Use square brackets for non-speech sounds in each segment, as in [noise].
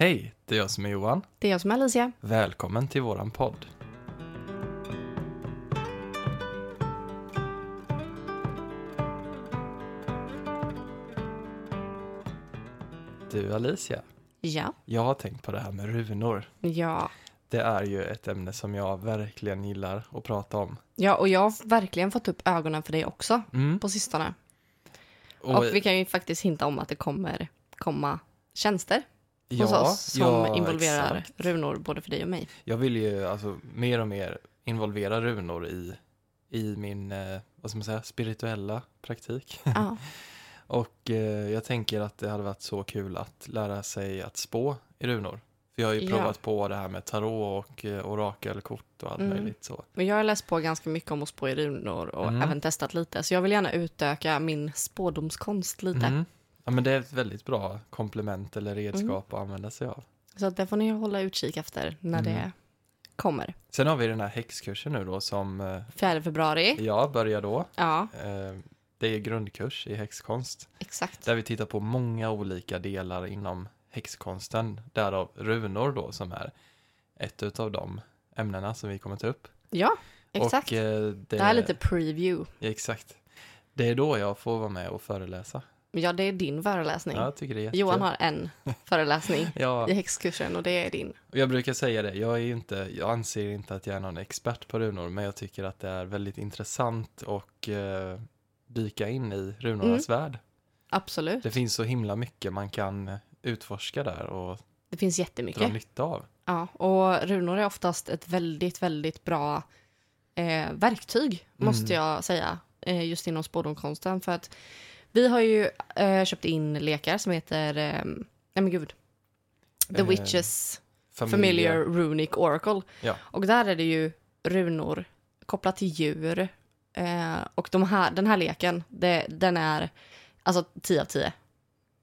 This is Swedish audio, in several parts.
Hej, det är jag som är Johan. Det är jag som är Alicia. Välkommen till våran podd. Du Alicia, Ja. jag har tänkt på det här med runor. Ja. Det är ju ett ämne som jag verkligen gillar att prata om. Ja, och jag har verkligen fått upp ögonen för det också Mm. på sistone. Och, Och, vi kan ju faktiskt hinta om att det kommer komma tjänster hos ja, oss som ja, involverar exakt. runor både för dig och mig. Jag vill ju alltså mer och mer involvera runor i, i min, eh, vad ska man säga, spirituella praktik. [laughs] Och eh, jag tänker att det hade varit så kul att lära sig att spå i runor. För jag har ju Ja. provat på det här med tarot och eh, orakelkort och allt Mm. möjligt så. Men jag har läst på ganska mycket om att spå i runor och Mm. även testat lite. Så jag vill gärna utöka min spådomskonst lite. Mm. Ja men det är ett väldigt bra komplement eller redskap Mm. att använda sig av. Så det får ni hålla utkik efter när Mm. det kommer. Sen har vi den här häxkursen nu då som eh, 4 februari. jag börjar då. Ja, Eh, det är grundkurs i häxkonst. exakt. Där vi tittar på många olika delar inom häxkonsten. Därav runor då som är ett utav de ämnena som vi kommer ta upp. Ja, exakt. Och, eh, det, Det här är lite preview. Ja, exakt. Det är då jag får vara med och föreläsa. Ja, det är din föreläsning. Ja, jag tycker det är jätte... Johan har en föreläsning [laughs] Ja, i häxkursen och det är din. jag brukar säga det. Jag, är inte, jag anser inte att jag är någon expert på runor, men jag tycker att det är väldigt intressant och eh, dyka in i runornas värld. Absolut. Det finns så himla mycket man kan utforska där och Det finns dra jättemycket. nytta av. Ja, och runor är oftast ett väldigt, väldigt bra eh, verktyg, måste Mm. jag säga, eh, just inom spådomkonsten. För att vi har ju eh, köpt in lekar som heter, eh, nej men gud, The Eh, Witches. Familiar Runic Oracle. Ja. Och där är det ju runor kopplat till djur. Eh, och de här, den här leken, det, den är alltså 10 av 10.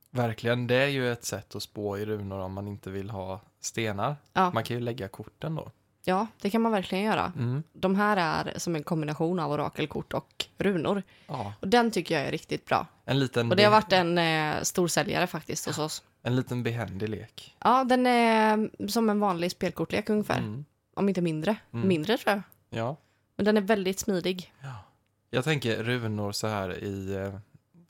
Verkligen, det är ju ett sätt att spå i runor om man inte vill ha stenar. Ja. Man kan ju lägga korten då. Ja, det kan man verkligen göra. Mm. De här är som en kombination av orakelkort och runor. Ja, Och den tycker jag är riktigt bra. En liten, Och det har varit en eh, storsäljare faktiskt hos oss. en liten behändig lek. Ja, den är som en vanlig spelkortlek ungefär. Mm. Om inte mindre. Mm. Mindre tror jag. Ja. Men den är väldigt smidig. Jag tänker runor så här i, eh,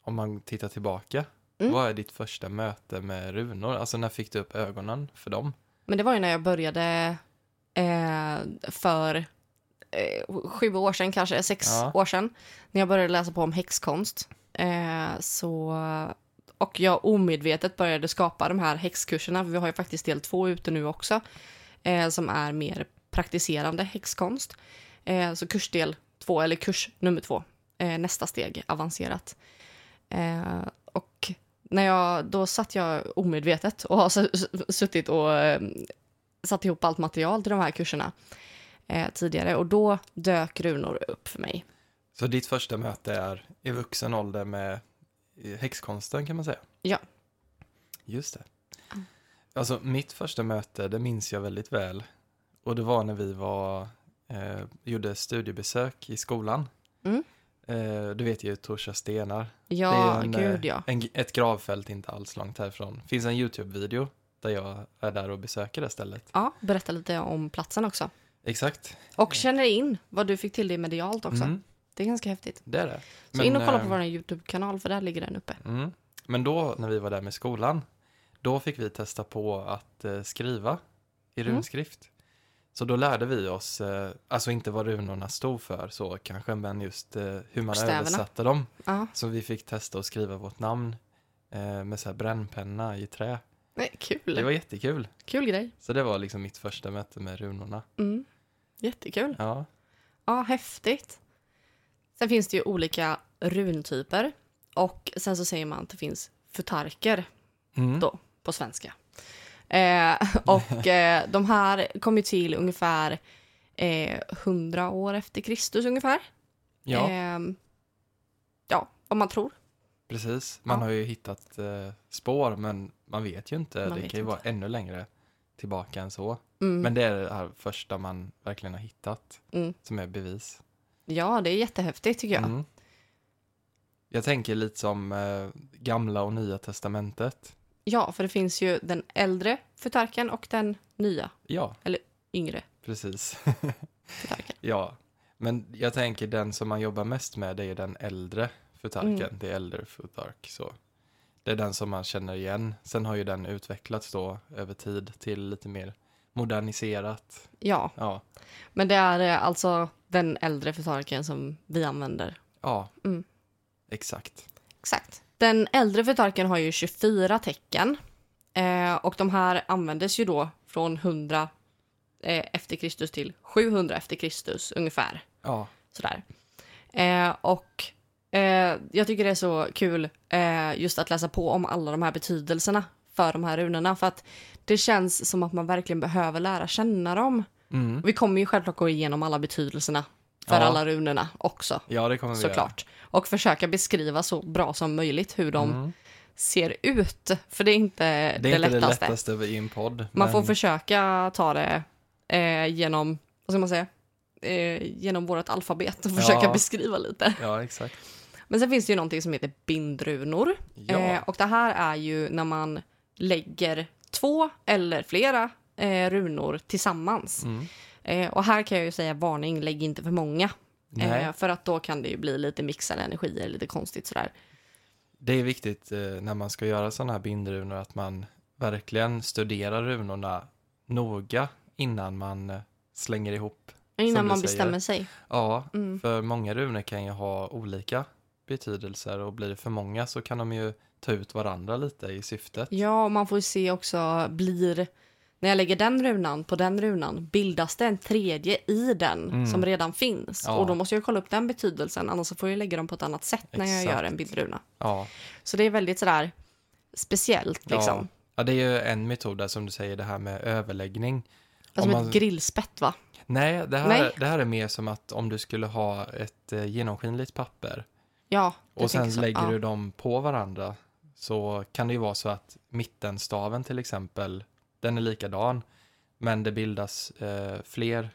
om man tittar tillbaka. Mm. Vad är ditt första möte med runor? Alltså när fick du upp ögonen för dem? Men det var ju när jag började eh, för eh, sju år sedan, kanske sex Ja. år sedan. När jag började läsa på om häxkonst. Eh, så, och jag omedvetet började skapa de här häxkurserna. Vi har ju faktiskt del två ute nu också. Eh, som är mer praktiserande häxkonst. Eh, så kursdel två, eller kurs nummer två. Eh, nästa steg, avancerat. Eh, och när jag, då satt jag omedvetet och har suttit och eh, satt ihop allt material till de här kurserna eh, tidigare och då dök runor upp för mig. Så ditt första möte är i vuxen ålder med eh, häxkonsten kan man säga? Ja. Just det. Alltså mitt första möte, det minns jag väldigt väl. Och det var när vi var, eh, gjorde studiebesök i skolan. Mm. Eh, du vet ju Torsa stenar. Ja, det är en, gud eh, ja. En, ett gravfält inte alls långt härifrån. finns en YouTube-video där jag är där och besöker det stället. Ja, berätta lite om platsen också. Exakt. Och känner in vad du fick till dig medialt också. Mm, Det är ganska häftigt. det är det. Så in och kolla på eh, vår YouTube-kanal för där ligger den uppe. Mm. Men då när vi var där med skolan, då fick vi testa på att eh, skriva i Mm. runskrift. Så då lärde vi oss, eh, alltså inte vad runorna stod för så kanske, men just eh, hur man Bokstäverna. översatte dem. Ja, Så vi fick testa att skriva vårt namn eh, med så här brännpenna i trä. nej, kul. Det var jättekul. Kul grej. Så det var liksom mitt första möte med runorna. Mm. Jättekul. Ja, Ja, häftigt. Sen finns det ju olika runtyper. Och sen så säger man att det finns futarker mm. Då. på svenska. Eh, och [laughs] eh, de här kom ju till ungefär eh, 100 år efter Kristus ungefär. ja Eh, ja, vad man tror. precis. Man ja. har ju hittat eh, spår, men man vet ju inte. Man det kan ju vara ännu längre tillbaka än så. Mm. Men det är det här första man verkligen har hittat Mm. som är bevis. Ja, det är jättehäftigt tycker jag. Mm. Jag tänker lite som eh, gamla och nya testamentet. Ja, för det finns ju den äldre futarken och den nya, Ja, yngre precis. [laughs] futarken. ja, men jag tänker den som man jobbar mest med det är den äldre futarken, Mm. det är äldre futark. Så det är den som man känner igen. Sen har ju den utvecklats då över tid till lite mer moderniserat. Ja, Ja, men det är eh, alltså den äldre futarken som vi använder. ja, Mm. exakt. Exakt. Den äldre futarken har ju 24 tecken. Eh, och de här användes ju då från 100 eh, efter Kristus till 700 efter Kristus ungefär. Ja, Sådär. Eh, och eh, jag tycker det är så kul eh, just att läsa på om alla de här betydelserna för de här runorna. För att det känns som att man verkligen behöver lära känna dem. Mm. Vi kommer ju självklart gå igenom alla betydelserna för Ja. alla runorna också. ja det kommer vi Såklart. Och försöka beskriva så bra som möjligt hur de göra. Mm. ser ut. För det är inte det, Det är inte lättaste. det lättaste i en podd. Man men- får försöka ta det eh, genom, vad ska man säga, eh, genom vårt alfabet och försöka Ja. beskriva lite. Ja, exakt. Men sen finns det ju någonting som heter bindrunor. Ja, Eh, och det här är ju när man lägger två eller flera eh, runor tillsammans. mm. Eh, och här kan jag ju säga varning, lägg inte för många. Eh, för att då kan det ju bli lite mixade energier, lite konstigt sådär. det är viktigt eh, när man ska göra sådana här bindrunor att man verkligen studerar runorna noga innan man eh, slänger ihop. Innan man säger. bestämmer sig. Ja, Mm. för många runor kan ju ha olika betydelser och blir det för många så kan de ju ta ut varandra lite i syftet. Ja, man får ju se också, blir... När jag lägger den runan på den runan, bildas det en tredje i den Mm. som redan finns? Ja. Och då måste jag kolla upp den betydelsen, annars får jag lägga dem på ett annat sätt när jag Exakt. gör en bildruna. Ja, Så det är väldigt sådär speciellt liksom. ja. ja, det är ju en metod där som du säger det här med överläggning. Alltså Om man- ett grillspett va? Nej, det här, Nej. det här är mer som att om du skulle ha ett eh, genomskinligt papper Ja, jag och sen så. lägger ja. du dem på varandra så kan det ju vara så att mittenstaven till exempel, den är likadan men det bildas eh, fler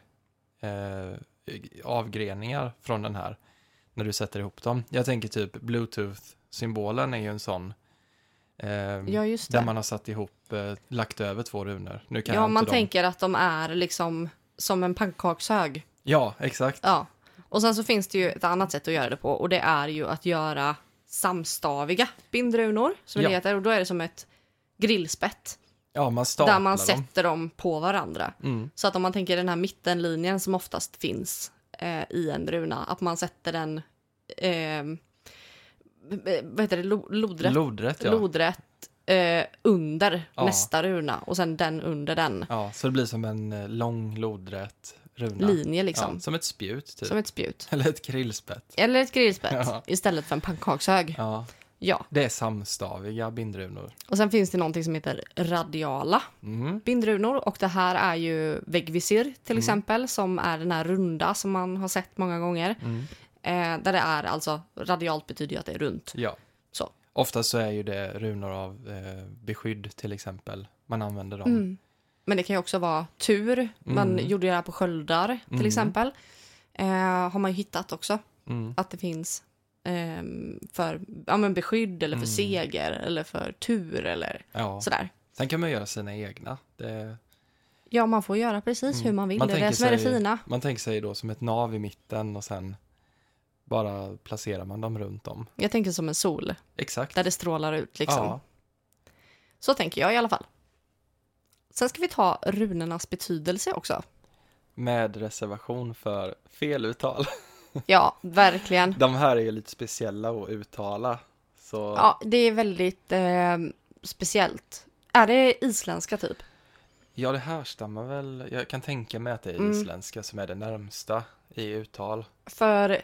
eh, avgreningar från den här när du sätter ihop dem. Jag tänker typ bluetooth-symbolen är ju en sån eh, Ja, just där det. man har satt ihop, eh, lagt över två runor. Nu kan Ja, man dem. tänker att de är liksom som en pannkakshög. Ja, exakt. Ja. Och sen så finns det ju ett annat sätt att göra det på och det är ju att göra samstaviga bindrunor som Ja. det heter och då är det som ett grillspett Ja, man där man sätter dem på varandra. Mm. Så att om man tänker den här mittenlinjen som oftast finns eh, i en runa, att man sätter den eh, vad heter det, Lo- lodrätt, Lodrätt, ja. lodrätt eh, under Ja. nästa runa och sen den under den. Ja, så det blir som en eh, lång lodrätt runa. Linje liksom, Ja, som ett spjut typ. som ett spjut. [laughs] Eller ett grillspett. Eller ett grillspett istället för en pannkakshög. Ja, det är samstaviga bindrunor. Och sen finns det någonting som heter radiala Mm. bindrunor och det här är ju väggvisir till Mm. exempel som är den här runda som man har sett många gånger. Mm. Eh, där det är alltså, radialt betyder ju att det är runt. Ja. Så. Oftast så är ju det runor av eh, beskydd till exempel. Man använder dem. Mm. Men det kan ju också vara tur. Man Mm. gjorde det här på sköldar till Mm. exempel. Eh, har man ju hittat också. Mm. Att det finns ehm, för ja, men beskydd eller för Mm. seger eller för tur eller Ja. sådär. Sen kan man göra sina egna. Det, Ja, man får göra precis Mm. hur man vill. Man det är det som är det fina. man tänker sig då som ett nav i mitten och sen bara placerar man dem runt om. Jag tänker som en sol Exakt. där det strålar ut liksom. Ja. Så tänker jag i alla fall. Sen ska vi ta runornas betydelse också. Med reservation för feluttal. [laughs] Ja, verkligen. [laughs] De här är ju lite speciella att uttala. Så Ja, det är väldigt eh, speciellt. Är det isländska typ? Ja, det härstammar väl. Jag kan tänka mig att det är Mm. isländska som är det närmsta i uttal. För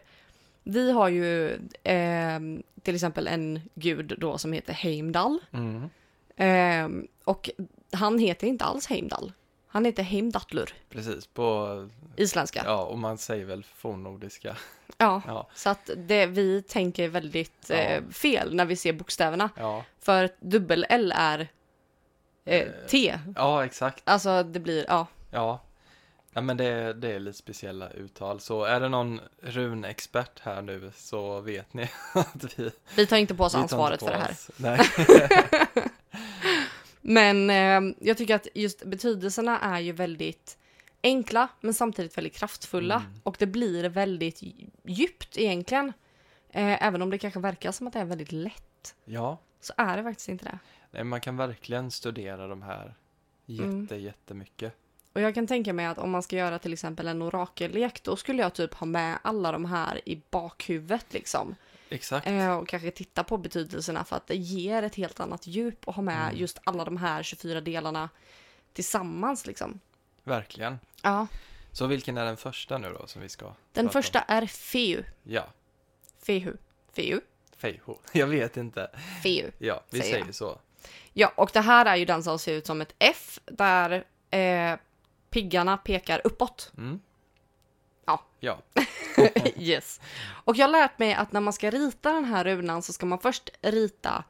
vi har ju eh, till exempel en gud då som heter Heimdall. Mm. Eh, och han heter inte alls Heimdall. Han heter Heimdallur, Precis, på, isländska. Ja. och man säger väl fornnordiska. [laughs] ja. Ja, Så att det, vi tänker väldigt eh, Ja. fel när vi ser bokstäverna. ja, För dubbel-L är eh, T. ja exakt. Alltså det blir, ja. Ja, ja men det, det är lite speciella uttal. Så är det någon runexpert här nu så vet ni [laughs] att vi... Vi tar inte på oss ansvaret inte för på det här. oss. Nej. [laughs] Men eh, jag tycker att just betydelserna är ju väldigt enkla men samtidigt väldigt kraftfulla Mm. och det blir väldigt djupt egentligen. Eh, även om det kanske verkar som att det är väldigt lätt Ja, så är det faktiskt inte det. nej, man kan verkligen studera de här jätte, Mm. jättemycket. Och jag kan tänka mig att om man ska göra till exempel en orakellek då skulle jag typ ha med alla de här i bakhuvudet liksom. Exakt. Eh, och kanske titta på betydelserna för att det ger ett helt annat djup att ha med Mm. just alla de här 24 delarna tillsammans liksom. Verkligen. Ja, Så vilken är den första nu då som vi ska den prata om? första är Feu. Ja, Fehu. Feu. Feiho. Jag vet inte. Feu. Ja, vi Säger säger så. Ja, och det här är ju den som ser ut som ett F där eh, piggarna pekar uppåt. Mm. Ja. Ja. [laughs] yes. Och jag har lärt mig att när man ska rita den här runan så ska man först rita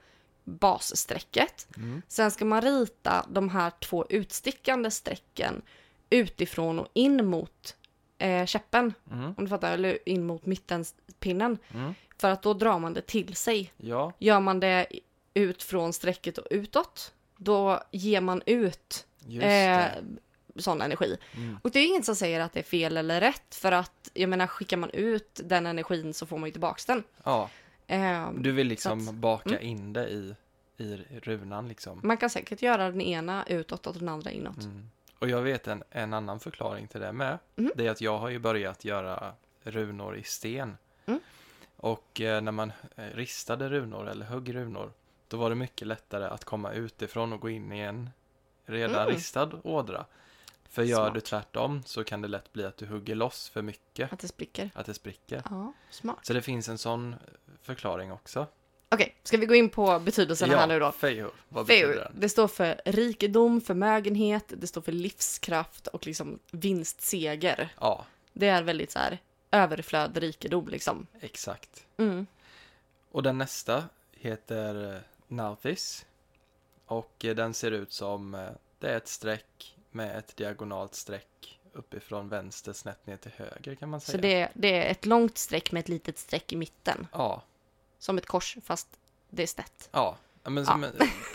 basstrecket. Mm. Sen ska man rita de här två utstickande strecken utifrån och in mot eh, käppen. Mm. Om du fattar, eller in mot mittenpinnen. Mm. För att då drar man det till sig. Ja, Gör man det ut från strecket och utåt, då ger man ut just eh. Sån energi. Mm. Och det är inget som säger att det är fel eller rätt, för att jag menar skickar man ut den energin så får man ju tillbaks den. Ja, Eh, du vill liksom att- baka mm. in det i, i runan liksom. man kan säkert göra den ena utåt och den andra inåt. Mm. Och jag vet en, en annan förklaring till det med. Mhm. Det är att jag har ju börjat göra runor i sten. Mm. Och eh, när man eh, ristade runor eller högg runor, då var det mycket lättare att komma utifrån och gå in i en redan Mm. ristad ådra. För gör Smart. du tvärtom så kan det lätt bli att du hugger loss för mycket, Att det spricker. att det spricker. Ja, smart. Så det finns en sån förklaring också. Okej, ska vi gå in på betydelserna här nu då? Feiho, vad betyder Feu, den? det står för rikedom, förmögenhet, det står för livskraft och liksom vinstseger. Ja, Det är väldigt så här överflöd, rikedom liksom. exakt. Mm. Och den nästa heter eh, Nauthis. Och eh, den ser ut som, eh, det är ett streck med ett diagonalt streck uppifrån vänster snett ner till höger kan man säga. Så det, det är ett långt streck med ett litet streck i mitten. Ja, Som ett kors, fast det är snett. ja. Ja, Men som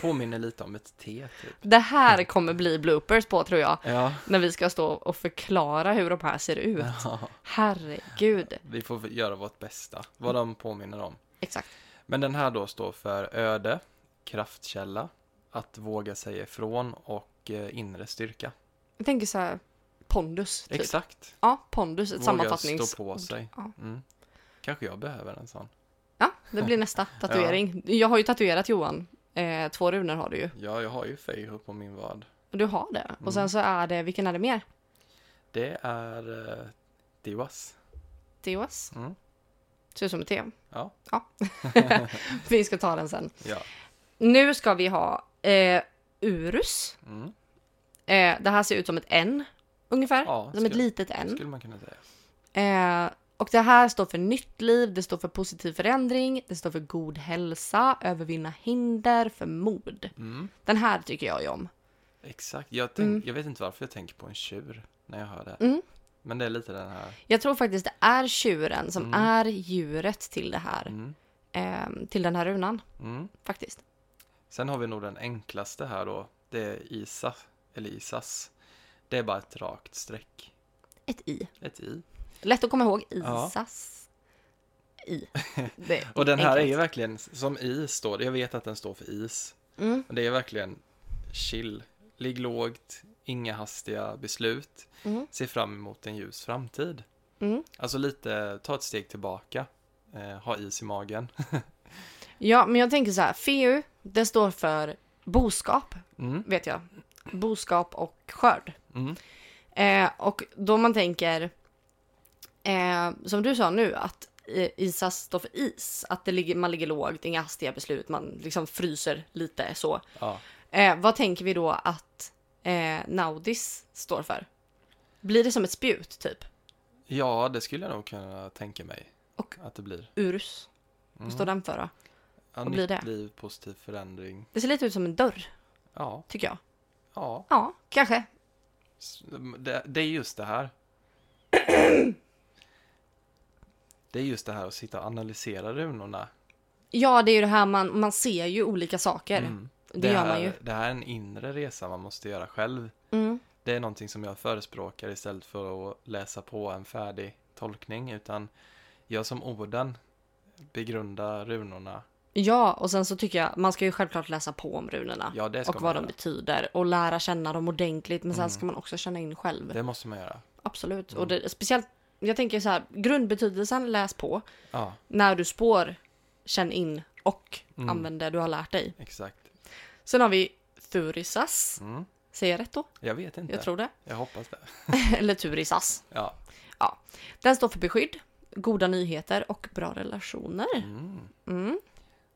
påminner lite om ett T typ. Det här kommer bli bloopers på tror jag. Ja. När vi ska stå och förklara hur de här ser ut. ja. Herregud. Vi får göra vårt bästa, vad de påminner om. Exakt. Men den här då står för öde, kraftkälla, att våga säga ifrån och eh, inre styrka. Jag tänker så här, pondus. Typ. Exakt. Ja, pondus. Ett Våga sammanfattnings... stå på sig. Ja. Mm. Kanske jag behöver en sån. Ja, det blir nästa [laughs] tatuering. Jag har ju tatuerat Johan. Eh, två runor har du ju. Ja, jag har ju Feiho på min vad. Du har det. Mm. Och sen så är det, vilken är det mer? Det är eh, Diwas. Teos. Mm. Ser ut som ett T. Ja. [laughs] Vi ska ta den sen. Ja. Nu ska vi ha eh, Urus. Mm. Eh, det här ser ut som ett N ungefär. Ja, som ett litet N. Skulle man kunna säga. Eh, och det här står för nytt liv, det står för positiv förändring, det står för god hälsa, övervinna hinder, för mod. Mm. Den här tycker jag ju om. Exakt. Jag, tänk, Mm. jag vet inte varför jag tänker på en tjur när jag hör det. Mm. Men det är lite den här. Jag tror faktiskt det är tjuren som Mm. är djuret till det här. Eh, till den här runan, Mm. faktiskt. Sen har vi nog den enklaste här då. Det är Isa, eller Isas. Det är bara ett rakt streck. Ett I. Ett I. Lätt att komma ihåg. Ja. Isas. I. [laughs] Det är Och den här är enkelt. ju verkligen som is står. Jag vet att den står för is. Mm, Men det är verkligen chill. Ligg lågt, inga hastiga beslut. mm, Se fram emot en ljus framtid. mm. Alltså lite, ta ett steg tillbaka. Eh, ha is i magen. [laughs] Ja, men jag tänker så här. Feu, det står för boskap, Mm. vet jag. Boskap och skörd. Mm. Eh, och då man tänker, eh, som du sa nu, att Isas står för is. Att det ligger, man ligger lågt, inga hastiga beslut, man liksom fryser lite så. Ja. Eh, vad tänker vi då att eh, Naudis står för? Blir det som ett spjut, typ? ja, det skulle jag nog kunna tänka mig. Och Att det blir. Urus, Mm. vad står den för då? Ja, vad blir nytt det? liv, positiv förändring. Det ser lite ut som en dörr, Ja, tycker jag. ja. Ja, kanske. S- Det, det är just det här. Det är just det här att sitta och analysera runorna Ja, det är ju det här man, man ser ju olika saker. Mm. Det, gör här, man ju. Det här är en inre resa man måste göra själv. Mm. Det är någonting som jag förespråkar istället för att läsa på en färdig tolkning. Utan jag som orden begrunda runorna. Ja, och sen så tycker jag man ska ju självklart läsa på om runorna. Ja, det ska och vad göra. de betyder och lära känna dem ordentligt. Men sen Mm. ska man också känna in själv. Det måste man göra. Absolut. Mm. Och det, speciellt, jag tänker så här, grundbetydelsen läs på. Ja, När du spår, känn in och Mm. använd det du har lärt dig. exakt. Sen har vi Thurisas. Mm. Säger jag rätt då? Jag vet inte. Jag tror det. Jag hoppas det. [laughs] Eller Turisas. Ja. Den står för beskydd, goda nyheter och bra relationer. Mm.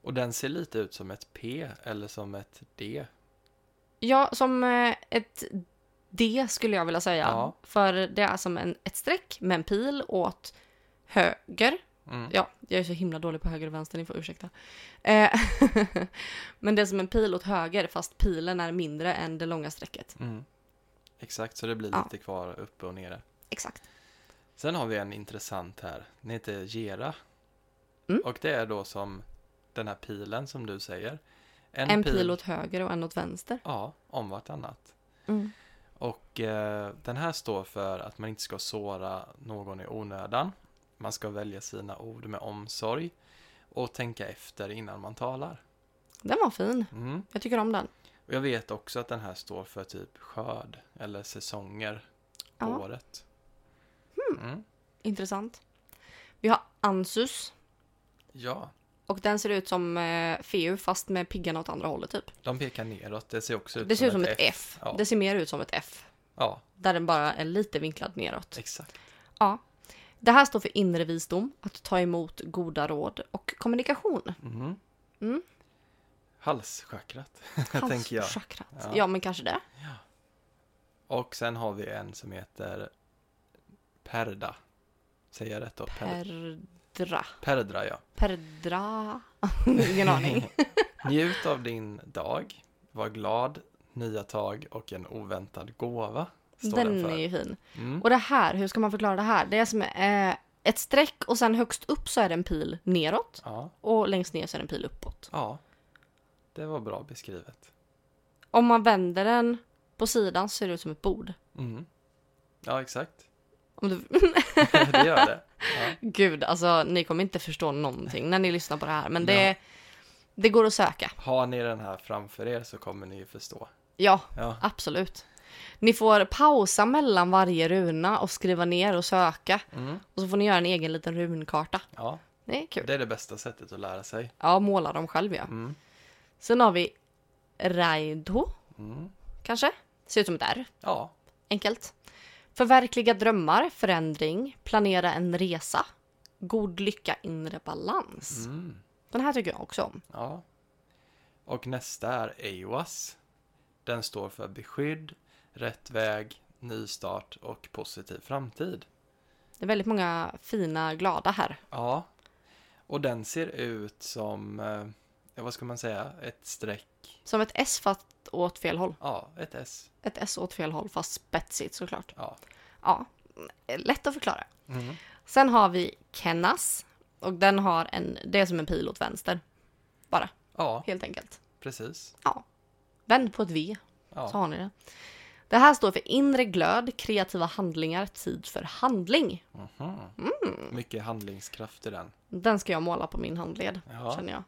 Och den ser lite ut som ett P eller som ett D. Ja, som eh, ett D skulle jag vilja säga. Ja. För det är som en, ett streck med en pil åt höger. Mm. Ja, jag är så himla dålig på höger och vänster, ni får ursäkta. Eh, [laughs] Men det är som en pil åt höger fast pilen är mindre än det långa strecket. Mm. Exakt, så det blir Ja. lite kvar uppe och nere. Exakt. Sen har vi en intressant här. Den heter Gera. Mm. Och det är då som den här pilen som du säger. En, pil åt höger och en åt vänster. Ja, om vartannat. Mm. Och eh, den här står för att man inte ska såra någon i onödan. Man ska välja sina ord med omsorg och tänka efter innan man talar. Den var fin. Mm. Jag tycker om den. Och jag vet också att den här står för typ skörd eller säsonger på Ja. året. Mm. Intressant. Vi har Ansus. Ja, Och den ser ut som eh, Feu fast med piggarna åt andra hållet typ. de pekar neråt. Det ser också ut Det ser ut som ett F. Ja. Det ser mer ut som ett F. Ja, Där den bara är lite vinklad neråt. exakt. Ja. Det här står för inre visdom, att ta emot goda råd och kommunikation. Mhm. Mm. Halschakrat, [laughs] tänker jag. Halschakrat. Ja. Ja. men kanske det. Och sen har vi en som heter Perda. Säger jag rätt då? Per... Perdra. Perdra, ja. Perdra. [laughs] Ingen aning. [laughs] Njut av din dag. Var glad, nya tag och en oväntad gåva. Står den, Den för. är ju fin. Mm. Och det här, hur ska man förklara det här? Det är som eh, ett streck och sen högst upp så är det en pil neråt Ja, och längst ner så är det en pil uppåt. ja. Det var bra beskrivet. Om man vänder den på sidan så ser det ut som ett bord. Mm. Ja, exakt. Om du... [laughs] det gör det. Ja. Gud, alltså ni kommer inte förstå någonting när ni lyssnar på det här. Men det, Ja. det går att söka. Har ni den här framför er så kommer ni ju förstå. Ja, Ja, absolut. Ni får pausa mellan varje runa och skriva ner och söka. mm. Och så får ni göra en egen liten runkarta. ja Det är kul. det är det bästa sättet att lära sig. Ja, måla dem själv ja. Mm. Sen har vi Raidho, Mm. kanske. Ser ut som ett R. Ja, Enkelt. Förverkliga drömmar, förändring, planera en resa. God lycka, inre balans. mm. Den här tycker jag också om. ja. Och nästa är EOAS. Den står för beskydd, rätt väg, nystart och positiv framtid. Det är väldigt många fina, glada här. Ja, och den ser ut som, eh, vad ska man säga, ett streck. Som ett S fast åt fel håll. Ja, ett S. Ett S åt fel håll fast spetsigt såklart. Ja. Ja, lätt att förklara. Mm. Sen har vi Kennas. Och den har en, det är som en pil åt vänster. Bara, Ja, helt enkelt. precis. Vänd på ett V, så Ja. har ni det. Det här står för inre glöd, kreativa handlingar, tid för handling. Mhm. Mm. Mycket handlingskraft i den. Den ska jag måla på min handled, Ja. känner jag.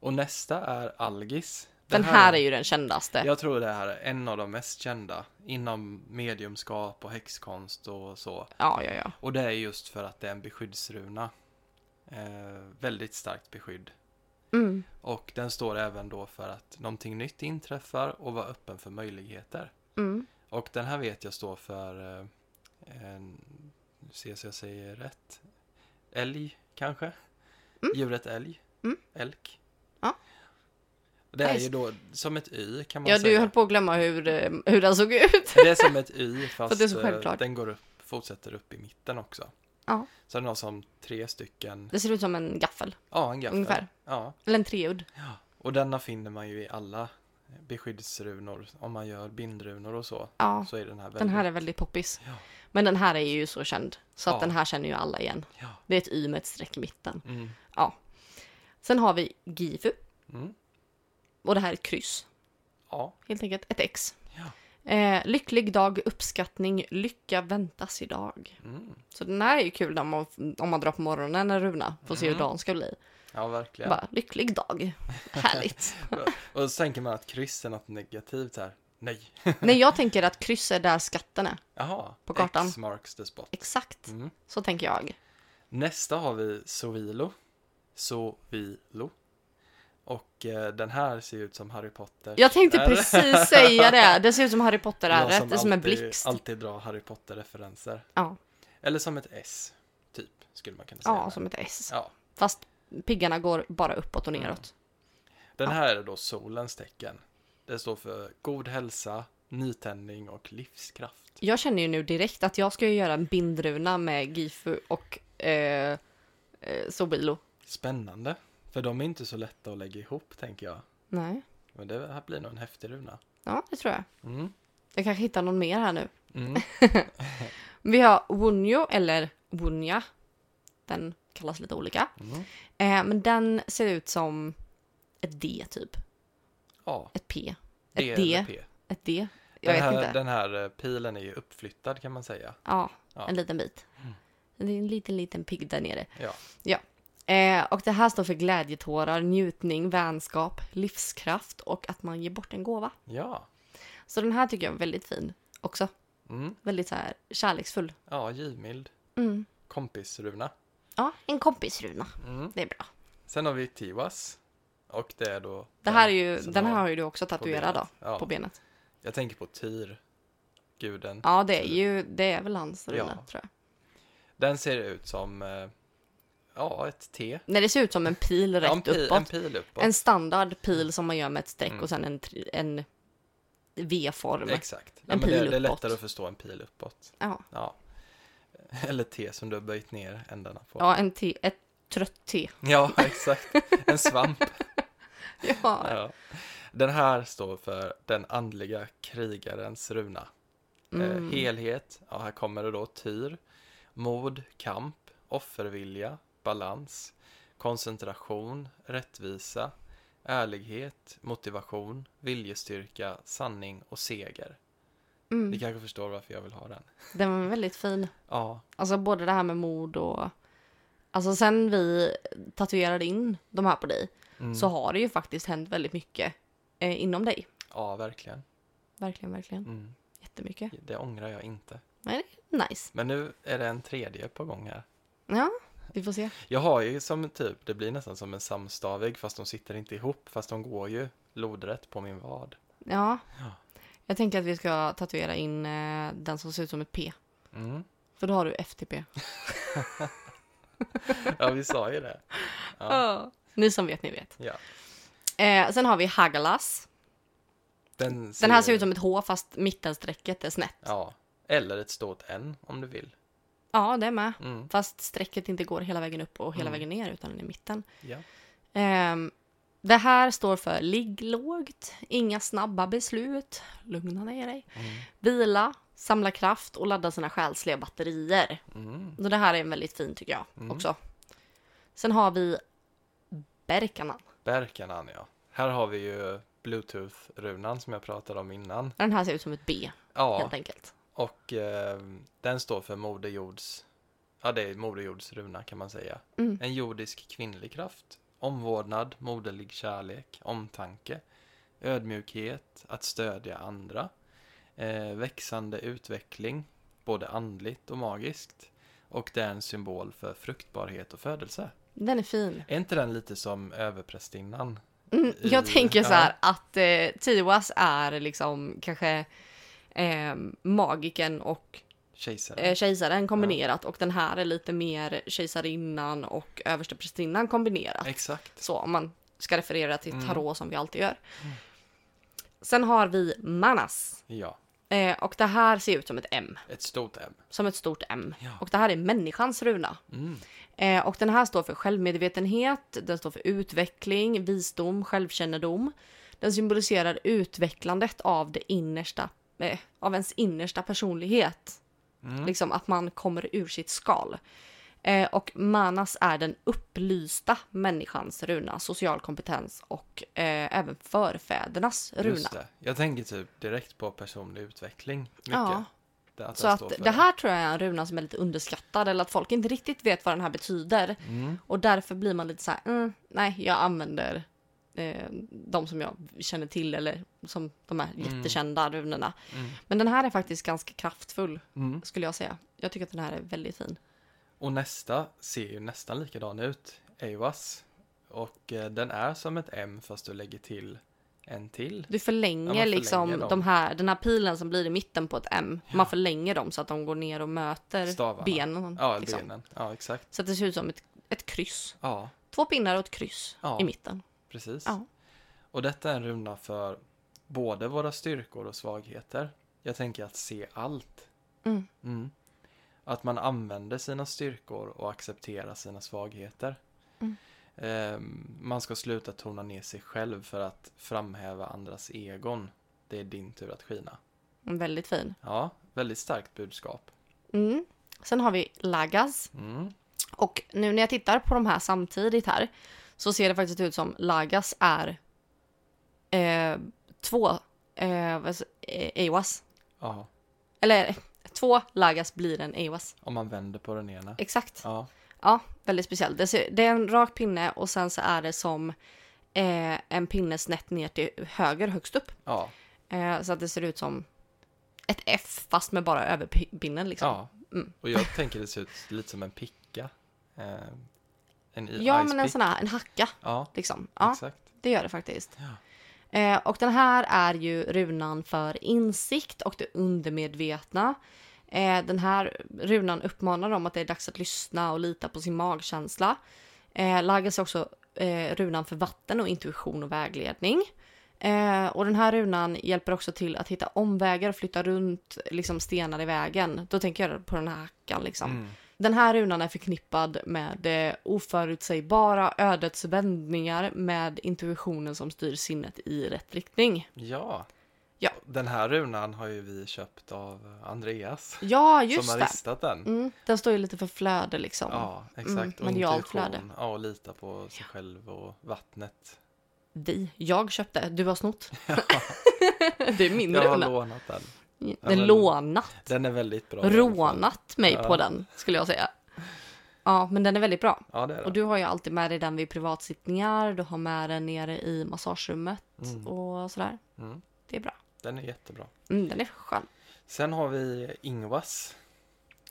Och nästa är Algis. Den här är ju den kändaste. Jag tror det här är en av de mest kända inom mediumskap och häxkonst och så. Ja, ja, ja. Och det är just för att det är en beskyddsruna. Eh, väldigt starkt beskydd. Mm. Och den står även då för att någonting nytt inträffar och vara öppen för möjligheter. Mm. Och den här vet jag står för, eh, en, nu jag så jag säger rätt, älg kanske? Djuret älg? Mm. Elk? Ja. Det är ju då som ett y kan man Ja, du säga. höll på att glömma hur, eh, hur den såg ut. Det är som ett y [laughs] fast det är så eh, den går upp, fortsätter upp i mitten också. Ja. Så den har som tre stycken, Det ser ut som en gaffel, ja en gaffel. ungefär. Ja. Eller en treudd. Och denna finner man ju i alla beskyddsrunor. Om man gör bindrunor och så. Ja, Så är den här väldigt... den här är väldigt poppis. Ja. Men den här är ju så känd. Så att Ja. den här känner ju alla igen. Ja. Det är ett Y med ett streck i mitten. Mm. Sen har vi Gifu. Mm. Och det här är ett kryss. Ja. Helt enkelt ett X. Ja. Eh, lycklig dag, uppskattning, lycka väntas idag. Mm. Så den här är ju kul om man, om man drar på morgonen en runa. Får se hur Mm. dagen ska bli. Ja, verkligen. Bara, lycklig dag. [laughs] Härligt. Och så tänker man att kryss är något negativt här. Nej. [laughs] Nej, jag [laughs] tänker att kryss är där skatten är. Jaha. På kartan. X marks the spot. Exakt. Mm. Så tänker jag. Nästa har vi Sovilo. Sovilo. Och eh, den här ser ut som Harry Potter. Jag tänkte Är- precis säga det. Det ser ut som Harry Potter [laughs] är rätt. Det är som en blixt. alltid drar Harry Potter-referenser. Ja. Eller som ett S, typ, skulle man kunna säga. ja, som ett S. Ja. Fast piggarna går bara uppåt och neråt. Den Ja. här är då solens tecken. Det står för god hälsa, nytändning och livskraft. Jag känner ju nu direkt att jag ska göra en bindruna med Gifu och eh, eh, Sobilo. Spännande. För de är inte så lätta att lägga ihop, tänker jag. Nej. Men det här blir nog en häftig runa. Ja, det tror jag. Mm. Jag kanske hittar någon mer här nu. Mm. [laughs] Vi har Wunjo eller Wunja. Den kallas lite olika. Mm. Eh, men den ser ut som ett D typ. Ja, Ett P. D Ett D. P. Ett D. Jag Den vet här, inte. den här eh, pilen är ju uppflyttad kan man säga. Ja, Ja. en liten bit. Mm. Det är en liten, liten pigg där nere. Ja. Eh, och det här står för glädjetårar, njutning, vänskap, livskraft och att man ger bort en gåva. Ja. Så den här tycker jag är väldigt fin också. Mm. Väldigt så här kärleksfull. Ja, givmild. Mm. Kompisruna. Ja, en kompisruna. Mm. Det är bra. Sen har vi Tiwas. Och det är då... Det här är ju, den här har ju du också tatuerad då. Ja. på benet. Jag tänker på Tyr. Guden. Ja, det är ju, det är väl hans runa, Ja. tror jag. Den ser ut som... eh, Ja, ett T. Nej, det ser ut som en pil rätt ja, en, pil, uppåt. en pil uppåt. En standard pil som man gör med ett streck Mm. och sen en, en V-form. Exakt. Ja, En men det, pil det är uppåt. lättare att förstå en pil uppåt. Ja. Ja. [laughs] Eller T som du har böjt ner ändarna på. ja, en te, ett trött te. [laughs] Ja, exakt. En svamp. [laughs] Ja. Ja. Den här står för den andliga krigarens runa. Mm. Eh, helhet, ja, här kommer det då tyr, mod, kamp, offervilja, balans, koncentration, rättvisa, ärlighet, motivation, viljestyrka, sanning och seger. Ni Mm. kanske förstår varför jag vill ha den. Den var väldigt fin. Ja, Alltså både det här med mod och... Alltså sen vi tatuerade in de här på dig mm. så har det ju faktiskt hänt väldigt mycket eh, inom dig. ja verkligen. Verkligen, verkligen. Mm. Jättemycket. Det ångrar jag inte. Är nice. Men nu är det en tredje på gång här. Ja, vi får se. Jag har ju som typ, det blir nästan som en samstavig fast de sitter inte ihop fast de går ju lodrätt på min vad. Ja. Ja. Jag tänker att vi ska tatuera in eh, den som ser ut som ett P. Mm. För då har du FTP. [laughs] Ja, vi sa ju det. Ja. Ja. Ni som vet, ni vet. ja. Eh, sen har vi Hagalas. Den, Den här ser ut som ett H fast mittenstrecket är snett. Ja, eller ett stort N om du vill. Ja, det är med. Mm. Fast strecket inte går hela vägen upp och hela Mm. vägen ner utan den är i mitten. Ja. Ehm, det här står för ligg lågt, inga snabba beslut, lugna ner dig, Mm. vila, samla kraft och ladda sina själsliga batterier. Mm. Så det här är väldigt fint tycker jag Mm. också. Sen har vi Berkanan. Berkanan, ja. Här har vi ju Bluetooth-runan som jag pratade om innan. Den här ser ut som ett B Ja, helt enkelt. Och eh, den står för Moder Jords... Ja, det är Moder Jords runa kan man säga. Mm. En jordisk kvinnlig kraft. Omvårdnad, moderlig kärlek, omtanke, ödmjukhet, att stödja andra, eh, växande utveckling, både andligt och magiskt. Och det är en symbol för fruktbarhet och födelse. Den är fin. Är inte den lite som överprästinnan? Mm, jag I- tänker så ja. här att eh, Tiwas är liksom kanske eh, magiken och Kejsaren? eh, kejsaren kombinerat och den här är lite mer kejsarinnan och översteprästinnan kombinerat. Exakt. Så om man ska referera till Mm. tarot som vi alltid gör. Sen har vi Manas. Ja, Eh, och det här ser ut som ett M. ett stort M. Som ett stort M. Ja. Och det här är människans runa. Mm. Eh, och den här står för självmedvetenhet, den står för utveckling, visdom, självkännedom. Den symboliserar utvecklandet av det innersta, eh, av ens innersta personlighet. Mm. Liksom att man kommer ur sitt skal. Eh, och Manas är den upplysta människans runa, social kompetens och eh, även förfädernas runa. Just det. Jag tänker typ direkt på personlig utveckling. Mycket. Ja. Det, att Så att för det här tror jag är en runa som är lite underskattad eller att folk inte riktigt vet vad den här betyder. Mm. Och därför blir man lite så här, mm, nej, jag använder eh, de som jag känner till eller som de här Mm. jättekända runorna. Mm. Men den här är faktiskt ganska kraftfull, Mm. skulle jag säga. Jag tycker att den här är väldigt fin. Och nästa ser ju nästan likadan ut. Eivas. Och eh, den är som ett M fast du lägger till en till. Du förlänger, Ja, liksom förlänger dem. de här, den här pilen som blir i mitten på ett M. Man förlänger dem så att de går ner och möter Stavarna. benen. Ja, liksom. benen. Ja, exakt. Så att det ser ut som ett, ett kryss. Ja, Två pinnar och ett kryss Ja. i mitten. Precis. Ja. Och detta är en runda för både våra styrkor och svagheter. Jag tänker att se allt. Mm. Mm. Att man använder sina styrkor och accepterar sina svagheter. Mm. Ehm, man ska sluta tona ner sig själv för att framhäva andras egon. Det är din tur att skina. Väldigt fin. Ja, väldigt starkt budskap. Mm. Sen har vi Lagas. Mm. Och nu när jag tittar på de här samtidigt här så ser det faktiskt ut som Lagas är eh, två eh, säger- eh, Ewas. Ja, Eller två Lagas blir en Ewas. om man vänder på den ena. Exakt. Ja, Ja, väldigt speciellt. Det, ser, det är en rak pinne och sen så är det som eh, en pinne snett ner till höger högst upp. ja, Eh, så att det ser ut som ett F fast med bara överpinnen liksom. ja. Mm. Och jag tänker det ser ut lite som en picka. Ehm, en Ja, men en sån här, en hacka Ja, liksom. Ja, exakt. det gör det faktiskt. Ja. Eh, och den här är ju runan för insikt och det undermedvetna. Eh, den här runan uppmanar om att det är dags att lyssna och lita på sin magkänsla. Eh, Lagas är också eh, runan för vatten och intuition och vägledning. Eh, och den här runan hjälper också till att hitta omvägar och flytta runt liksom, stenar i vägen. Då tänker jag på den här hackan liksom. Mm. Den här runan är förknippad med eh, oförutsägbara ödets vändningar med intuitionen som styr sinnet i rätt riktning. Ja. Ja. Den här runan har ju vi köpt av Andreas. Ja, som just har det. ristat den. Mm, den står ju lite för flöde liksom. Ja, exakt. Mm, och flöde. Ja, och lita på sig själv och vattnet. Vi, jag köpte, du har snott. [laughs] [laughs] det är min Jag har runa. lånat den. Den men- lånat. Den är väldigt bra. Rånat mig Ja. på den, skulle jag säga. Ja, men den är väldigt bra. Ja, det är Och den. du har ju alltid med dig den vid privatsittningar, du har med den nere i massagerummet Mm. och sådär. Mm. Det är bra. Den är jättebra. Mm, den är skön. Sen har vi Ingvas.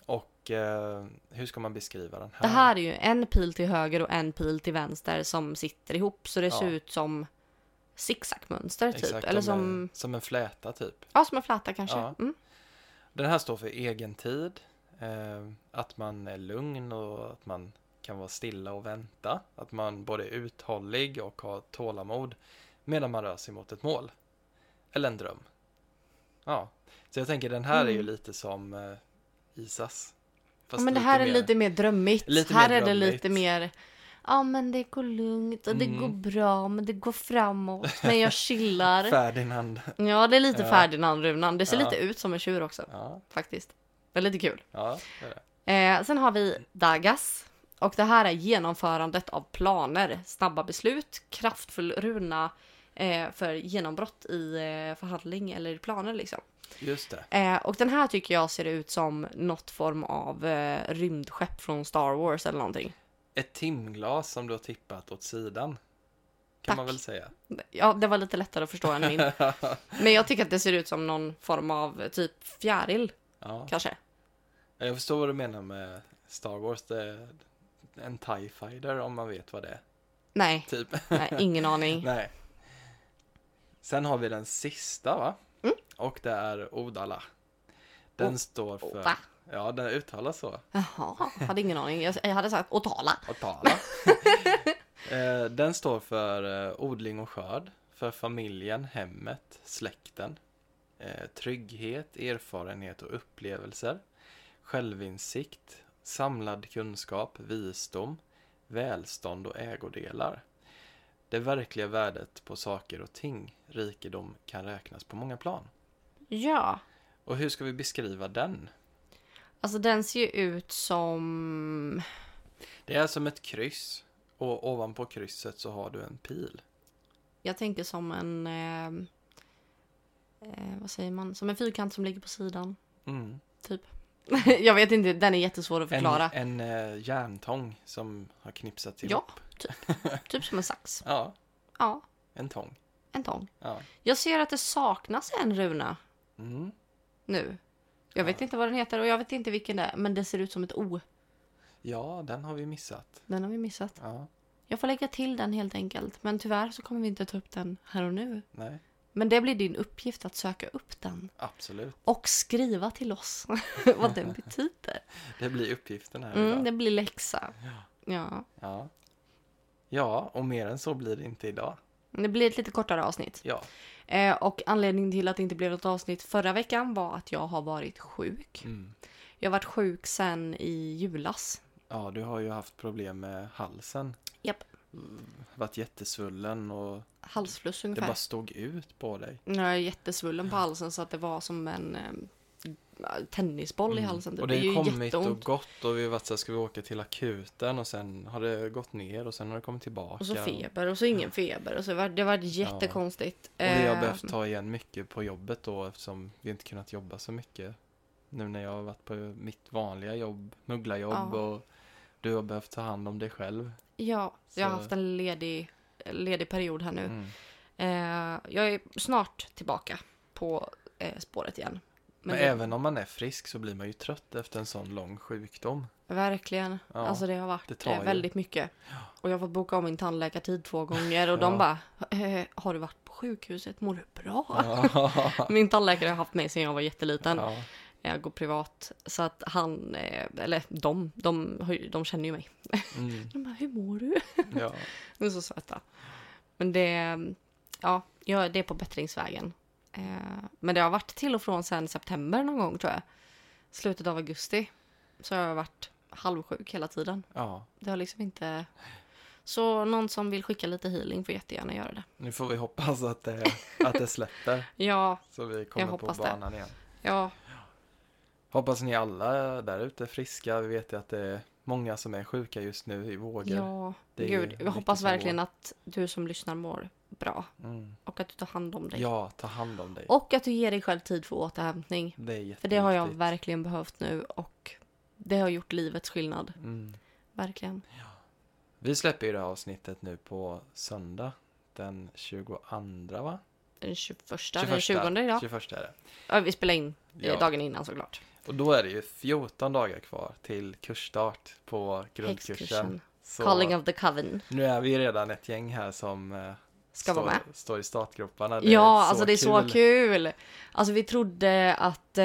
Och eh, hur ska man beskriva den här? Det här är ju en pil till höger och en pil till vänster som sitter ihop så det ser Ja. ut som zigzagmönster typ. Exakt, Eller som, en, som en fläta typ. ja, som en fläta kanske. Ja. Mm. Den här står för egen tid. Eh, att man är lugn och att man kan vara stilla och vänta. Att man både är uthållig och har tålamod medan man rör sig mot ett mål. Eller en dröm. Ja, så jag tänker den här är ju Mm. lite som eh, Isas. Ja, Fast men det här är mer- lite mer drömmigt. lite här mer är det drömmigt. lite mer Ja men det går lugnt och det Mm. går bra men det går framåt men jag chillar. [laughs] Ferdinand. ja det är lite Ja. Ferdinand-runan. Det ser Ja. lite ut som en tjur också Ja, faktiskt. Lite kul. ja, det är det. Eh, sen har vi Dagas. Och det här är genomförandet av planer, snabba beslut, kraftfull runa eh, för genombrott i eh, förhandling eller i planer liksom. Just det. Eh, och den här tycker jag ser ut som något form av eh, rymdskepp från Star Wars eller någonting. Ett timglas som du har tippat åt sidan. Kan Tack. man väl säga. Ja, det var lite lättare att förstå än min. [laughs] Men jag tycker att det ser ut som någon form av typ fjäril Ja. kanske. Jag förstår vad du menar med Star Wars. Det en TIE fighter om man vet vad det är. Nej, Typ. nej ingen aning. [laughs] Nej. Sen har vi den sista va? Mm. Och det är Odala. Den O- står för... Va? Ja, den uttalas så. Jaha, hade ingen aning. Jag, hade sagt Otala. Odala. [laughs] Eh, den står för eh, odling och skörd. För familjen, hemmet, släkten. Eh, trygghet, erfarenhet och upplevelser. Självinsikt, samlad kunskap, visdom, välstånd och ägodelar. Det verkliga värdet på saker och ting, rikedom, kan räknas på många plan. Ja, Och hur ska vi beskriva den? Alltså den ser ju ut som... Det är som ett kryss. Och ovanpå krysset så har du en pil. Jag tänker som en... Eh, eh, vad säger man? Som en fyrkant som ligger på sidan. Mm. [laughs] jag vet inte, den är jättesvår att förklara. En, en eh, järntång som har knipsats Ja. ihop. [laughs] Typ som en sax. Ja, Ja, en tång. en tång. Ja. Jag ser att det saknas en runa Mm. nu. Jag vet inte vad den heter och jag vet inte vilken det är, men det ser ut som ett O. ja, den har vi missat. Den har vi missat. Ja, Jag får lägga till den helt enkelt, men tyvärr så kommer vi inte ta upp den här och nu. nej, Men det blir din uppgift att söka upp den absolut. och skriva till oss [laughs] vad den betyder. [laughs] Det blir uppgiften här Mm, idag. det blir läxa. Ja. Ja. ja, och mer än så blir det inte idag. Det blir ett lite kortare avsnitt. Ja, Eh, och anledningen till att det inte blev något avsnitt förra veckan var att jag har varit sjuk. mm. Jag har varit sjuk sen i julas. ja du har ju haft problem med halsen. Japp. Mm, Varit jättesvullen och Halsfluss det ungefär. bara stod ut på dig. Jag är jättesvullen på halsen så att det var som en tennisboll i halsen. Det, Mm. och det har ju kommit och jätteont. gått och vi har varit så här, ska vi åka till akuten och sen har det gått ner och sen har det kommit tillbaka. Och så feber och så ingen feber. Och så var, det var jättekonstigt. Och vi har Eh, behövt ta igen mycket på jobbet då eftersom vi inte kunnat jobba så mycket. Nu när jag har varit på mitt vanliga jobb, mugglarjobb Ja. och du har behövt ta hand om dig själv. Ja, jag har Så- haft en ledig, ledig period här nu. Mm. Eh, jag är snart tillbaka på eh, spåret igen. Men, det- även om man är frisk så blir man ju trött efter en sån lång sjukdom. Verkligen. Ja, Alltså det har varit det eh, väldigt mycket. Och jag har fått boka om min tandläkartid två gånger och de Ja. bara eh, Har du varit på sjukhuset? Mår du bra? [laughs] Min tandläkare har haft mig sedan jag var jätteliten. ja. Jag går privat. Så att han, eh, eller de, de, de känner ju mig. Mm. [laughs] De bara, hur mår du? [laughs] De är så söta. Men det, ja, det är på bättringsvägen. Eh, men det har varit till och från sen september någon gång tror jag. Slutet av augusti. Så har jag varit halvsjuk hela tiden. ja. Det har liksom inte... Så någon som vill skicka lite healing får jättegärna göra det. Nu får vi hoppas att det, att det släpper. [laughs] Ja, Så vi kommer på hoppas det. banan igen. ja, Hoppas ni alla där ute är friska. Vi vet ju att det är många som är sjuka just nu i vågor. ja. Det Gud, jag hoppas verkligen att du som lyssnar mår bra. Mm. Och att du tar hand om dig. Ja, ta hand om dig. Och att du ger dig själv tid för återhämtning. Det är. För det har jag verkligen behövt nu och det har gjort livets skillnad. Mm. Verkligen. Vi släpper ju det här avsnittet nu på söndag. Den 22 va? Den 21, den 20 idag. 21 är det. Ja, vi spelar in eh, Ja. dagen innan såklart. Och då är det ju 14 dagar kvar till kursstart på grundkursen. Calling of the Coven. nu är vi redan ett gäng här som eh, Ska står, vara med. står i startgroparna. Det ja, är så alltså det är så kul. Alltså vi trodde att eh,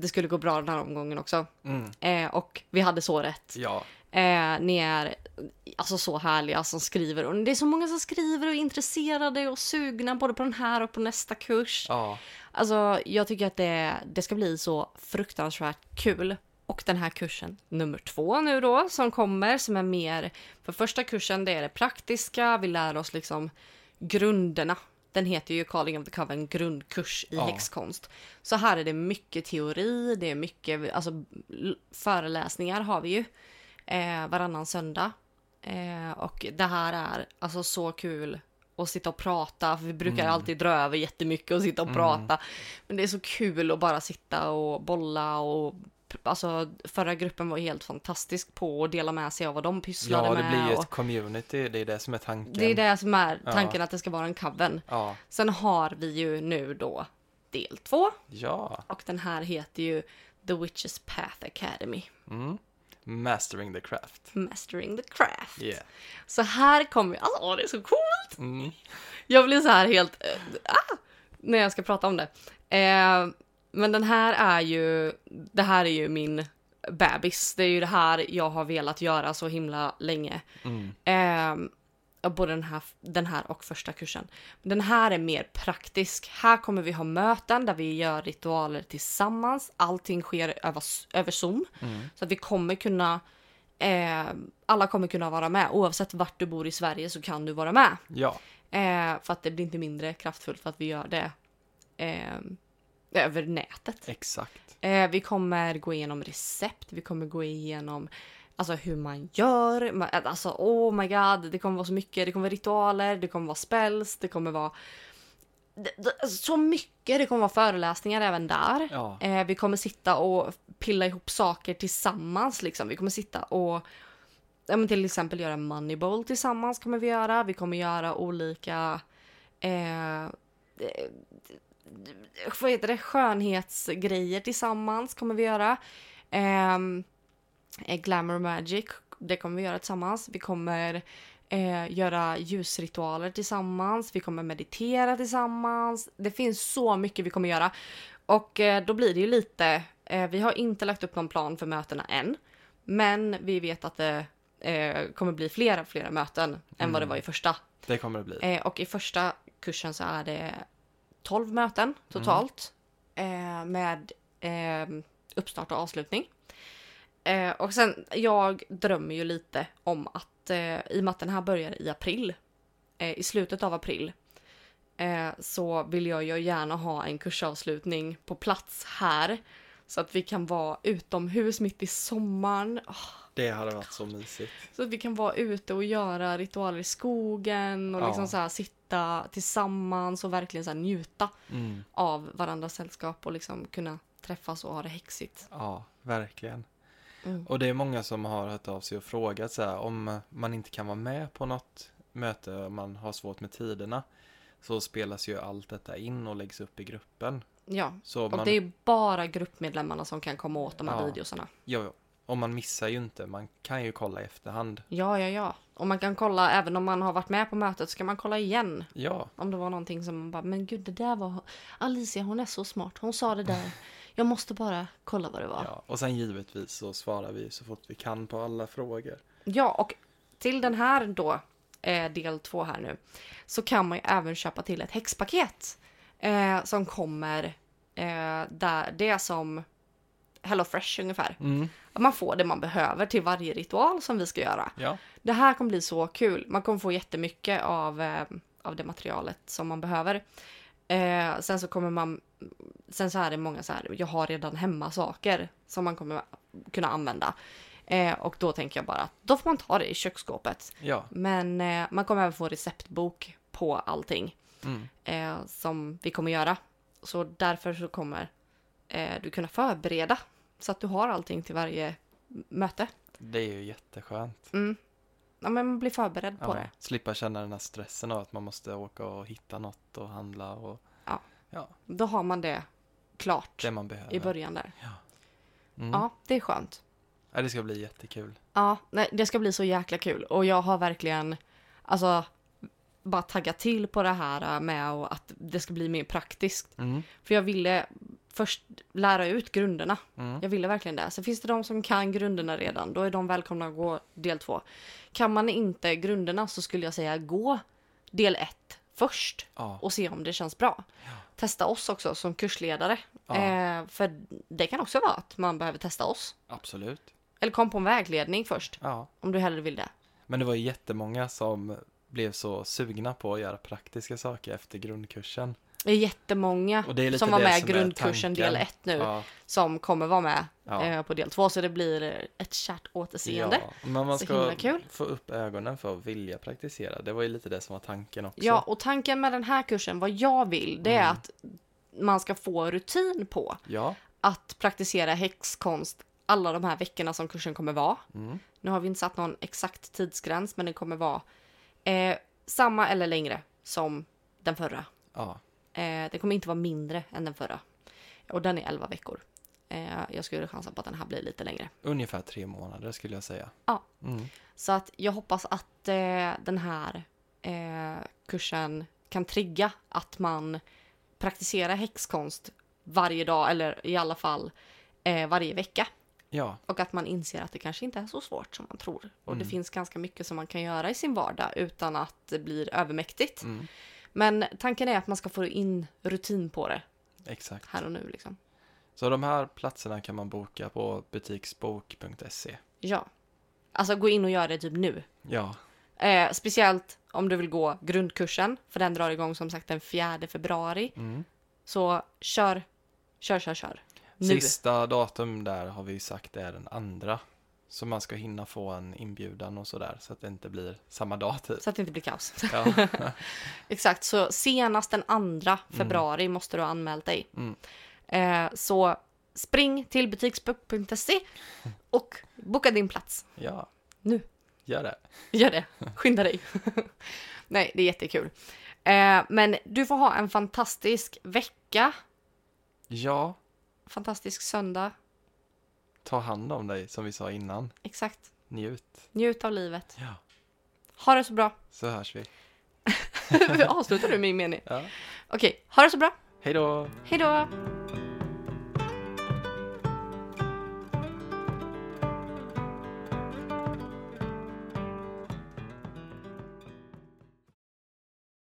det skulle gå bra den här omgången också. Mm. Eh, och vi hade så rätt. Ja, Eh, ni är alltså så härliga som skriver. Och det är så många som skriver och är intresserade och sugna både på den här och på nästa kurs. ja, Alltså jag tycker att det, det ska bli så fruktansvärt kul. Och den här kursen nummer två nu då som kommer som är mer för första kursen det är det praktiska, vi lär oss liksom grunderna. Den heter ju Calling of the Coven grundkurs i Ja. häxkonst. Så här är det mycket teori, det är mycket, alltså föreläsningar har vi ju eh, varannan söndag. Eh, och det här är alltså så kul att sitta och prata, för vi brukar Mm. alltid dra över jättemycket och sitta och prata. Men det är så kul att bara sitta och bolla och Alltså förra gruppen var helt fantastisk på att dela med sig av vad de pysslade ja det med. blir ju ett community. Det är det som är tanken. det är det som är Ja. tanken att det ska vara en coven. Ja, Sen har vi ju nu då del två ja. och den här heter ju The Witches Path Academy. Mm. Mastering the craft. Mastering the Craft. Yeah. Så här kommer, alltså åh, det är så coolt! Mm. Jag blir så här helt, ah, när jag ska prata om det. Eh, men den här är ju, det här är ju min bebis. Det är ju det här jag har velat göra så himla länge. Mm. Eh, både den här, den här och första kursen. Den här är mer praktisk. Här kommer vi ha möten där vi gör ritualer tillsammans. Allting sker över, över Zoom. Mm. Så att vi kommer kunna eh, alla kommer kunna vara med. Oavsett vart du bor i Sverige så kan du vara med. Ja, Eh, för att det blir inte mindre kraftfullt för att vi gör det eh, över nätet. exakt. Eh, vi kommer gå igenom recept, vi kommer gå igenom Alltså hur man gör, ma- alltså oh my god, det kommer vara så mycket, det kommer vara ritualer, det kommer vara spells, det kommer vara så mycket, det kommer vara föreläsningar även där. Ja. Eh, vi kommer sitta och pilla ihop saker tillsammans liksom. Vi kommer sitta och ja, men till exempel göra Moneyball tillsammans kommer vi göra. Vi kommer göra olika eh, eh, vad heter det? skönhetsgrejer tillsammans kommer vi göra. Ehm, eh, Glamour Magic, det kommer vi göra tillsammans. Vi kommer eh, göra ljusritualer tillsammans. Vi kommer meditera tillsammans. Det finns så mycket vi kommer göra. Och eh, då blir det ju lite, eh, vi har inte lagt upp någon plan för mötena än. Men vi vet att det eh, kommer bli flera, flera möten än vad det var i första. Det kommer det bli. Eh, och i första kursen så är det 12 möten totalt. Eh, med eh, uppstart och avslutning. Eh, och sen, jag drömmer ju lite om att i och med att den här börjar i april, i slutet av april, så vill jag ju gärna ha en kursavslutning på plats här. Så att vi kan vara utomhus mitt i sommaren. Åh, Det hade varit så mysigt. så att vi kan vara ute och göra ritualer i skogen och Ja. liksom så här sitta tillsammans och verkligen så här njuta Mm. av varandras sällskap och liksom kunna träffas och ha det häxigt. Ja, verkligen. Mm. Och det är många som har hört av sig och frågat så här, om man inte kan vara med på något möte och man har svårt med tiderna så spelas ju allt detta in och läggs upp i gruppen. Ja, Så och man, det är bara gruppmedlemmarna som kan komma åt de här Ja. videosarna. ja, och man missar ju inte, man kan ju kolla i efterhand. Ja, ja, ja. Och man kan kolla, även om man har varit med på mötet, så kan man kolla igen. Ja, Om det var någonting som man bara, men gud, det där var... Alicia, hon är så smart. Hon sa det där. Jag måste bara kolla vad det var. ja. Och sen givetvis så svarar vi så fort vi kan på alla frågor. Ja, och till den här då, eh, del två här nu, så kan man ju även köpa till ett häxpaket eh, som kommer eh, där det som Hello Fresh ungefär. Mm. Man får det man behöver till varje ritual som vi ska göra. Ja, Det här kommer bli så kul. Man kommer få jättemycket av, eh, av det materialet som man behöver. Eh, sen så kommer man... Sen så är det många så här, jag har redan hemma saker som man kommer kunna använda. Eh, och då tänker jag bara att då får man ta det i köksskåpet. ja, Men eh, man kommer även få receptbok på allting mm. eh, som vi kommer göra. Så därför så kommer eh, du kunna förbereda så att du har allting till varje möte. det är ju jätteskönt. Mm. Ja, men man blir förberedd på Ja, det. slippa känna den här stressen av att man måste åka och hitta något och handla och Ja. ja, Då har man det klart det man behöver. i början där. Mm. Ja, det är skönt. Ja, det ska bli jättekul. Ja, nej, det ska bli så jäkla kul. Och jag har verkligen, alltså, bara taggat till på det här med och att det ska bli mer praktiskt. Mm. För jag ville först lära ut grunderna. Mm. Jag ville verkligen det. Så finns det de som kan grunderna redan, då är de välkomna att gå del två. Kan man inte grunderna så skulle jag säga gå del ett först Ja, och se om det känns bra. Testa oss också som kursledare. Ja. Eh, för det kan också vara att man behöver testa oss. absolut. Eller kom på en vägledning först, Ja. om du hellre vill det. Men det var jättemånga som blev så sugna på att göra praktiska saker efter grundkursen. Det är jättemånga Och det är som var med i grundkursen del tanken. 1 nu Ja, som kommer vara med Ja. eh, på del 2 så det blir ett kärt återseende. ja. Men man Så ska få upp ögonen för att vilja praktisera. Det var ju lite det som var tanken också. Ja, och tanken med den här kursen, vad jag vill, det är Mm. att man ska få rutin på Ja. att praktisera häxkonst alla de här veckorna som kursen kommer vara. Mm. Nu har vi inte satt någon exakt tidsgräns, men det kommer vara eh, samma eller längre som den förra. Ja. Eh, det kommer inte vara mindre än den förra. Och den är 11 veckor. Eh, jag skulle chansa på att den här blir lite längre. Ungefär tre månader skulle jag säga. Ja. Mm. Så att jag hoppas att eh, den här eh, kursen kan trigga att man praktiserar häxkonst varje dag eller i alla fall eh, varje vecka. Ja. Och att man inser att det kanske inte är så svårt som man tror. Och det Mm. finns ganska mycket som man kan göra i sin vardag utan att det blir övermäktigt. Mm. Men tanken är att man ska få in rutin på det Exakt. här och nu. Liksom. Så de här platserna kan man boka på butiksbok.se. Ja. Alltså gå in och gör det typ nu. Ja. Eh, speciellt om du vill gå grundkursen, för den drar igång som sagt den 4 februari. Mm. Så kör, kör, kör, kör. Nu. Sista datum där har vi sagt är den andra. Så man ska hinna få en inbjudan och sådär så att det inte blir samma dag typ. Så att det inte blir kaos. Ja. [laughs] Exakt, så senast den 2 februari måste du ha anmält dig. Mm. Eh, så spring till butiksbook.se och boka din plats. ja, Nu. gör det. Gör det, skynda dig. [laughs] Nej, det är jättekul. Eh, men du får ha en fantastisk vecka, Ja, fantastisk söndag. Ta hand om dig som vi sa innan. Exakt. Njut. Njut av livet. Ja, Ha det så bra. så hörs vi. [laughs] Avslutar du min mening? Ja. Okej, ha det så bra. Hej då! Hej då!